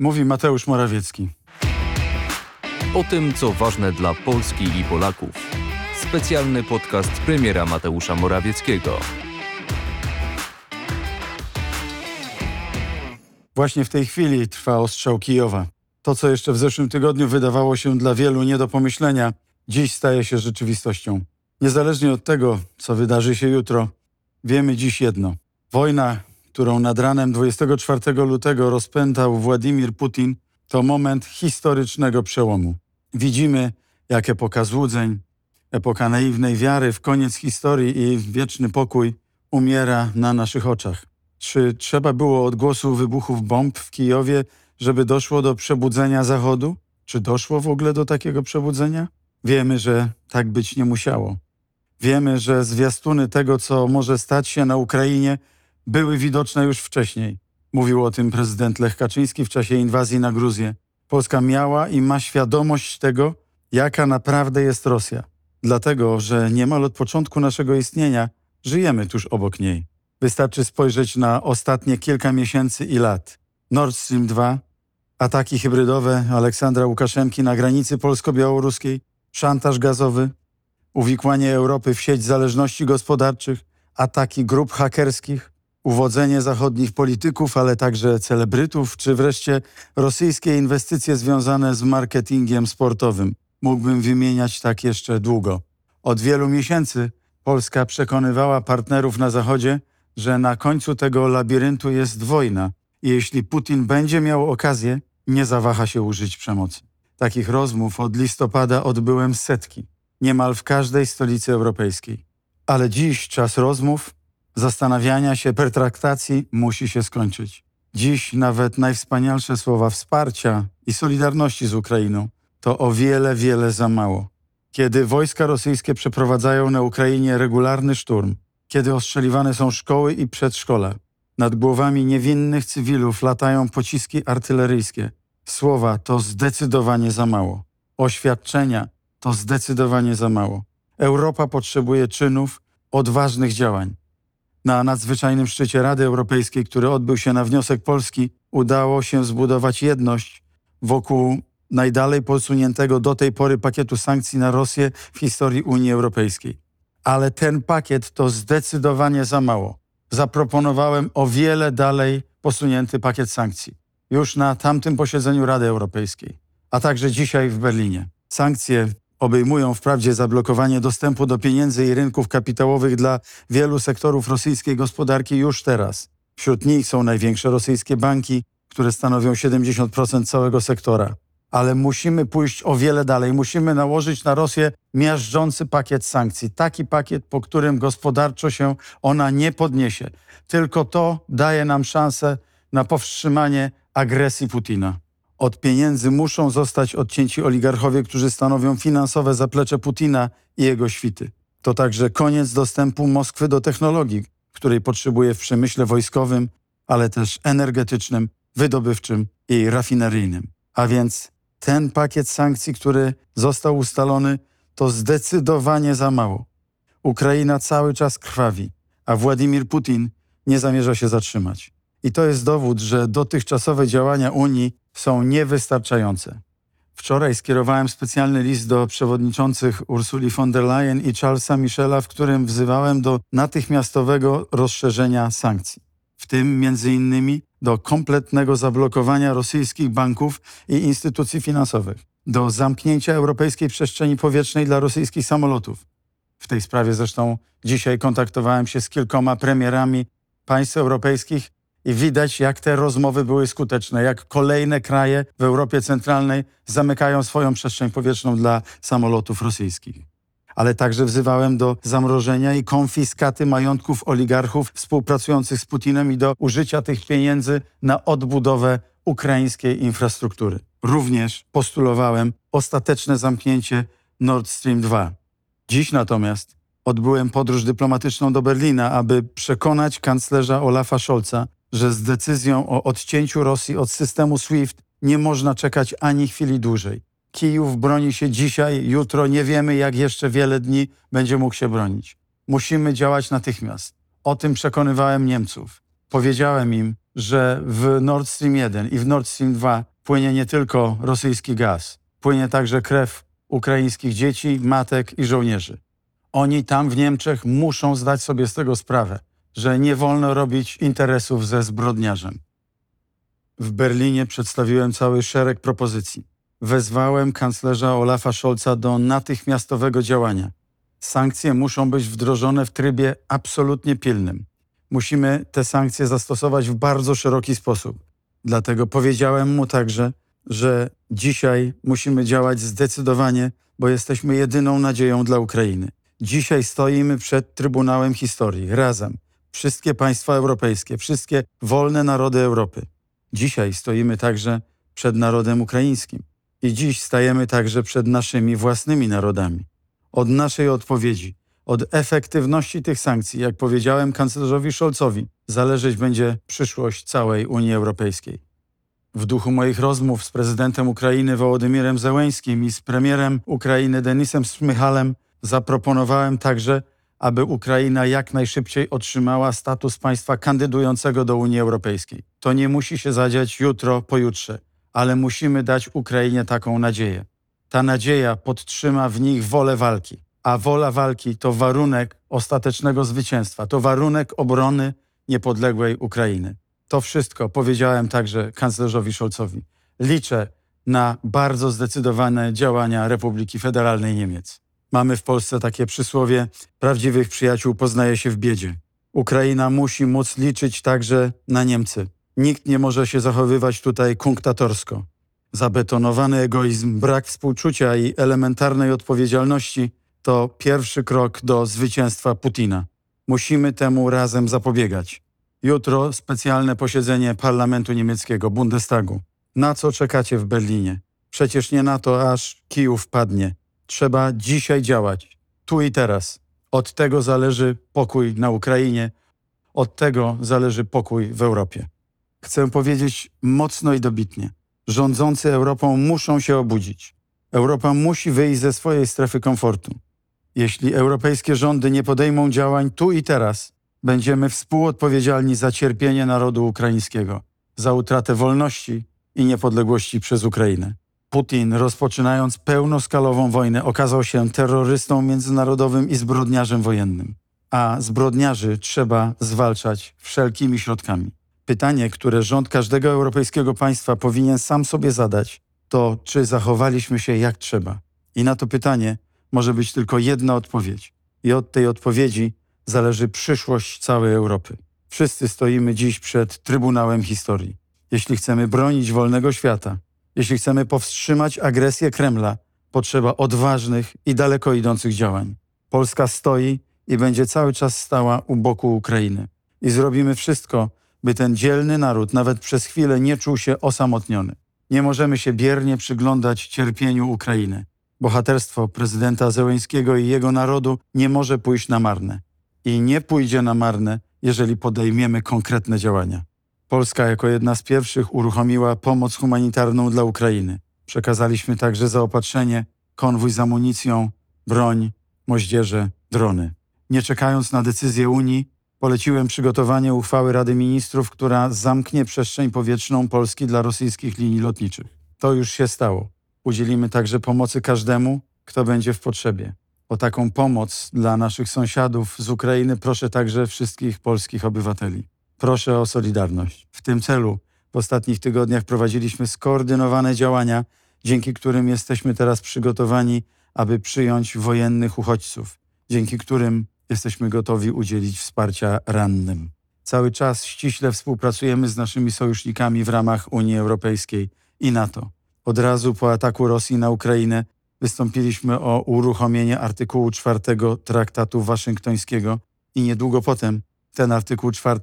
Mówi Mateusz Morawiecki. O tym, co ważne dla Polski i Polaków. Specjalny podcast premiera Mateusza Morawieckiego. Właśnie w tej chwili trwa ostrzał Kijowa. To, co jeszcze w zeszłym tygodniu wydawało się dla wielu nie do pomyślenia, dziś staje się rzeczywistością. Niezależnie od tego, co wydarzy się jutro, wiemy dziś jedno. Wojna, którą nad ranem 24 lutego rozpętał Władimir Putin, to moment historycznego przełomu. Widzimy, jak epoka złudzeń, epoka naiwnej wiary w koniec historii i wieczny pokój umiera na naszych oczach. Czy trzeba było odgłosu wybuchów bomb w Kijowie, żeby doszło do przebudzenia Zachodu? Czy doszło w ogóle do takiego przebudzenia? Wiemy, że tak być nie musiało. Wiemy, że zwiastuny tego, co może stać się na Ukrainie, były widoczne już wcześniej. Mówił o tym prezydent Lech Kaczyński w czasie inwazji na Gruzję. Polska miała i ma świadomość tego, jaka naprawdę jest Rosja. Dlatego, że niemal od początku naszego istnienia żyjemy tuż obok niej. Wystarczy spojrzeć na ostatnie kilka miesięcy i lat. Nord Stream 2, ataki hybrydowe Aleksandra Łukaszenki na granicy polsko-białoruskiej, szantaż gazowy, uwikłanie Europy w sieć zależności gospodarczych, ataki grup hakerskich, uwodzenie zachodnich polityków, ale także celebrytów, czy wreszcie rosyjskie inwestycje związane z marketingiem sportowym. Mógłbym wymieniać tak jeszcze długo. Od wielu miesięcy Polska przekonywała partnerów na Zachodzie, że na końcu tego labiryntu jest wojna i jeśli Putin będzie miał okazję, nie zawaha się użyć przemocy. Takich rozmów od listopada odbyłem setki, niemal w każdej stolicy europejskiej. Ale dziś czas rozmów, zastanawiania się, pertraktacji musi się skończyć. Dziś nawet najwspanialsze słowa wsparcia i solidarności z Ukrainą to o wiele, wiele za mało. Kiedy wojska rosyjskie przeprowadzają na Ukrainie regularny szturm, kiedy ostrzeliwane są szkoły i przedszkola, nad głowami niewinnych cywilów latają pociski artyleryjskie, słowa to zdecydowanie za mało. Oświadczenia to zdecydowanie za mało. Europa potrzebuje czynów, odważnych działań. Na nadzwyczajnym szczycie Rady Europejskiej, który odbył się na wniosek Polski, udało się zbudować jedność wokół najdalej posuniętego do tej pory pakietu sankcji na Rosję w historii Unii Europejskiej. Ale ten pakiet to zdecydowanie za mało. Zaproponowałem o wiele dalej posunięty pakiet sankcji. Już na tamtym posiedzeniu Rady Europejskiej, a także dzisiaj w Berlinie. Sankcje obejmują wprawdzie zablokowanie dostępu do pieniędzy i rynków kapitałowych dla wielu sektorów rosyjskiej gospodarki już teraz. Wśród nich są największe rosyjskie banki, które stanowią 70% całego sektora. Ale musimy pójść o wiele dalej. Musimy nałożyć na Rosję miażdżący pakiet sankcji. Taki pakiet, po którym gospodarczo się ona nie podniesie. Tylko to daje nam szansę na powstrzymanie agresji Putina. Od pieniędzy muszą zostać odcięci oligarchowie, którzy stanowią finansowe zaplecze Putina i jego świty. To także koniec dostępu Moskwy do technologii, której potrzebuje w przemyśle wojskowym, ale też energetycznym, wydobywczym i rafineryjnym. A więc ten pakiet sankcji, który został ustalony, to zdecydowanie za mało. Ukraina cały czas krwawi, a Władimir Putin nie zamierza się zatrzymać. I to jest dowód, że dotychczasowe działania Unii są niewystarczające. Wczoraj skierowałem specjalny list do przewodniczących Ursuli von der Leyen i Charlesa Michela, w którym wzywałem do natychmiastowego rozszerzenia sankcji, w tym innymi do kompletnego zablokowania rosyjskich banków i instytucji finansowych, do zamknięcia europejskiej przestrzeni powietrznej dla rosyjskich samolotów. W tej sprawie zresztą dzisiaj kontaktowałem się z kilkoma premierami państw europejskich i widać, jak te rozmowy były skuteczne, jak kolejne kraje w Europie Centralnej zamykają swoją przestrzeń powietrzną dla samolotów rosyjskich. Ale także wzywałem do zamrożenia i konfiskaty majątków oligarchów współpracujących z Putinem i do użycia tych pieniędzy na odbudowę ukraińskiej infrastruktury. Również postulowałem ostateczne zamknięcie Nord Stream 2. Dziś natomiast odbyłem podróż dyplomatyczną do Berlina, aby przekonać kanclerza Olafa Scholza, że z decyzją o odcięciu Rosji od systemu SWIFT nie można czekać ani chwili dłużej. Kijów broni się dzisiaj, jutro, nie wiemy jak jeszcze wiele dni będzie mógł się bronić. Musimy działać natychmiast. O tym przekonywałem Niemców. Powiedziałem im, że w Nord Stream 1 i w Nord Stream 2 płynie nie tylko rosyjski gaz, płynie także krew ukraińskich dzieci, matek i żołnierzy. Oni tam w Niemczech muszą zdać sobie z tego sprawę, że nie wolno robić interesów ze zbrodniarzem. W Berlinie przedstawiłem cały szereg propozycji. Wezwałem kanclerza Olafa Scholza do natychmiastowego działania. Sankcje muszą być wdrożone w trybie absolutnie pilnym. Musimy te sankcje zastosować w bardzo szeroki sposób. Dlatego powiedziałem mu także, że dzisiaj musimy działać zdecydowanie, bo jesteśmy jedyną nadzieją dla Ukrainy. Dzisiaj stoimy przed Trybunałem Historii, razem. Wszystkie państwa europejskie, wszystkie wolne narody Europy. Dzisiaj stoimy także przed narodem ukraińskim. I dziś stajemy także przed naszymi własnymi narodami. Od naszej odpowiedzi, od efektywności tych sankcji, jak powiedziałem kanclerzowi Scholzowi, zależeć będzie przyszłość całej Unii Europejskiej. W duchu moich rozmów z prezydentem Ukrainy Wołodymirem Zełęńskim i z premierem Ukrainy Denisem Smychalem zaproponowałem także, aby Ukraina jak najszybciej otrzymała status państwa kandydującego do Unii Europejskiej. To nie musi się zadziać jutro, pojutrze, ale musimy dać Ukrainie taką nadzieję. Ta nadzieja podtrzyma w nich wolę walki, a wola walki to warunek ostatecznego zwycięstwa, to warunek obrony niepodległej Ukrainy. To wszystko powiedziałem także kanclerzowi Scholzowi. Liczę na bardzo zdecydowane działania Republiki Federalnej Niemiec. Mamy w Polsce takie przysłowie: prawdziwych przyjaciół poznaje się w biedzie. Ukraina musi móc liczyć także na Niemcy. Nikt nie może się zachowywać tutaj kunktatorsko. Zabetonowany egoizm, brak współczucia i elementarnej odpowiedzialności to pierwszy krok do zwycięstwa Putina. Musimy temu razem zapobiegać. Jutro specjalne posiedzenie parlamentu niemieckiego, Bundestagu. Na co czekacie w Berlinie? Przecież nie na to, aż Kijów padnie. Trzeba dzisiaj działać, tu i teraz. Od tego zależy pokój na Ukrainie, od tego zależy pokój w Europie. Chcę powiedzieć mocno i dobitnie: rządzący Europą muszą się obudzić. Europa musi wyjść ze swojej strefy komfortu. Jeśli europejskie rządy nie podejmą działań tu i teraz, będziemy współodpowiedzialni za cierpienie narodu ukraińskiego, za utratę wolności i niepodległości przez Ukrainę. Putin, rozpoczynając pełnoskalową wojnę, okazał się terrorystą międzynarodowym i zbrodniarzem wojennym. A zbrodniarzy trzeba zwalczać wszelkimi środkami. Pytanie, które rząd każdego europejskiego państwa powinien sam sobie zadać, to czy zachowaliśmy się jak trzeba. I na to pytanie może być tylko jedna odpowiedź. I od tej odpowiedzi zależy przyszłość całej Europy. Wszyscy stoimy dziś przed Trybunałem Historii. Jeśli chcemy bronić wolnego świata, jeśli chcemy powstrzymać agresję Kremla, potrzeba odważnych i daleko idących działań. Polska stoi i będzie cały czas stała u boku Ukrainy. I zrobimy wszystko, by ten dzielny naród nawet przez chwilę nie czuł się osamotniony. Nie możemy się biernie przyglądać cierpieniu Ukrainy. Bohaterstwo prezydenta Zełęńskiego i jego narodu nie może pójść na marne. I nie pójdzie na marne, jeżeli podejmiemy konkretne działania. Polska jako jedna z pierwszych uruchomiła pomoc humanitarną dla Ukrainy. Przekazaliśmy także zaopatrzenie, konwój z amunicją, broń, moździerze, drony. Nie czekając na decyzję Unii, poleciłem przygotowanie uchwały Rady Ministrów, która zamknie przestrzeń powietrzną Polski dla rosyjskich linii lotniczych. To już się stało. Udzielimy także pomocy każdemu, kto będzie w potrzebie. O taką pomoc dla naszych sąsiadów z Ukrainy proszę także wszystkich polskich obywateli. Proszę o solidarność. W tym celu w ostatnich tygodniach prowadziliśmy skoordynowane działania, dzięki którym jesteśmy teraz przygotowani, aby przyjąć wojennych uchodźców, dzięki którym jesteśmy gotowi udzielić wsparcia rannym. Cały czas ściśle współpracujemy z naszymi sojusznikami w ramach Unii Europejskiej i NATO. Od razu po ataku Rosji na Ukrainę wystąpiliśmy o uruchomienie artykułu 4 Traktatu Waszyngtońskiego i niedługo potem ten artykuł 4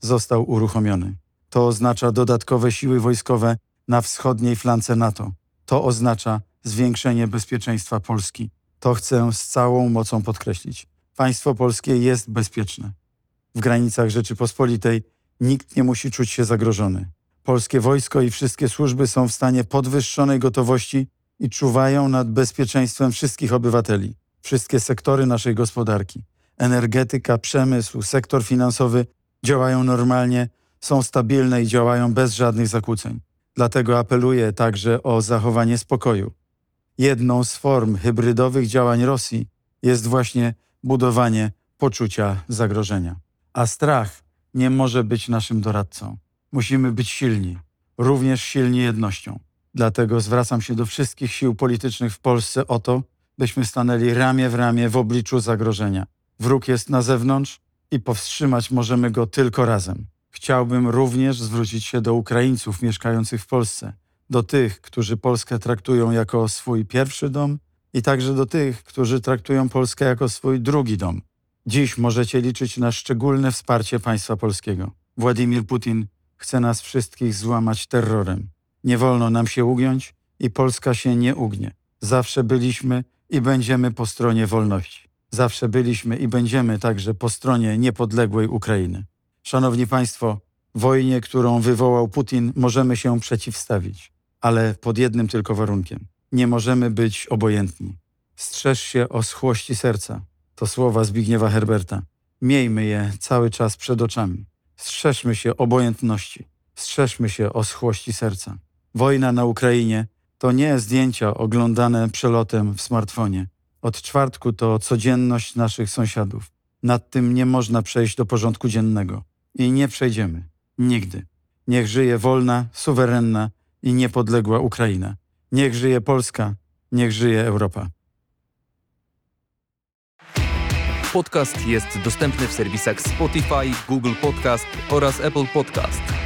został uruchomiony. To oznacza dodatkowe siły wojskowe na wschodniej flance NATO. To oznacza zwiększenie bezpieczeństwa Polski. To chcę z całą mocą podkreślić. Państwo polskie jest bezpieczne. W granicach Rzeczypospolitej nikt nie musi czuć się zagrożony. Polskie wojsko i wszystkie służby są w stanie podwyższonej gotowości i czuwają nad bezpieczeństwem wszystkich obywateli. Wszystkie sektory naszej gospodarki energetyka, przemysł, sektor finansowy działają normalnie, są stabilne i działają bez żadnych zakłóceń. Dlatego apeluję także o zachowanie spokoju. Jedną z form hybrydowych działań Rosji jest właśnie budowanie poczucia zagrożenia. A strach nie może być naszym doradcą. Musimy być silni, również silni jednością. Dlatego zwracam się do wszystkich sił politycznych w Polsce o to, byśmy stanęli ramię w ramię w obliczu zagrożenia. Wróg jest na zewnątrz i powstrzymać możemy go tylko razem. Chciałbym również zwrócić się do Ukraińców mieszkających w Polsce, do tych, którzy Polskę traktują jako swój pierwszy dom i także do tych, którzy traktują Polskę jako swój drugi dom. Dziś możecie liczyć na szczególne wsparcie państwa polskiego. Władimir Putin chce nas wszystkich złamać terrorem. Nie wolno nam się ugiąć i Polska się nie ugnie. Zawsze byliśmy i będziemy po stronie wolności. Zawsze byliśmy i będziemy także po stronie niepodległej Ukrainy. Szanowni Państwo, wojnie, którą wywołał Putin, możemy się przeciwstawić, ale pod jednym tylko warunkiem. Nie możemy być obojętni. Strzeż się o schłości serca. To słowa Zbigniewa Herberta. Miejmy je cały czas przed oczami. Strzeżmy się obojętności. Strzeżmy się o schłości serca. Wojna na Ukrainie to nie zdjęcia oglądane przelotem w smartfonie. Od czwartku to codzienność naszych sąsiadów. Nad tym nie można przejść do porządku dziennego. I nie przejdziemy. Nigdy. Niech żyje wolna, suwerenna i niepodległa Ukraina. Niech żyje Polska, niech żyje Europa. Podcast jest dostępny w serwisach Spotify, Google Podcast oraz Apple Podcast.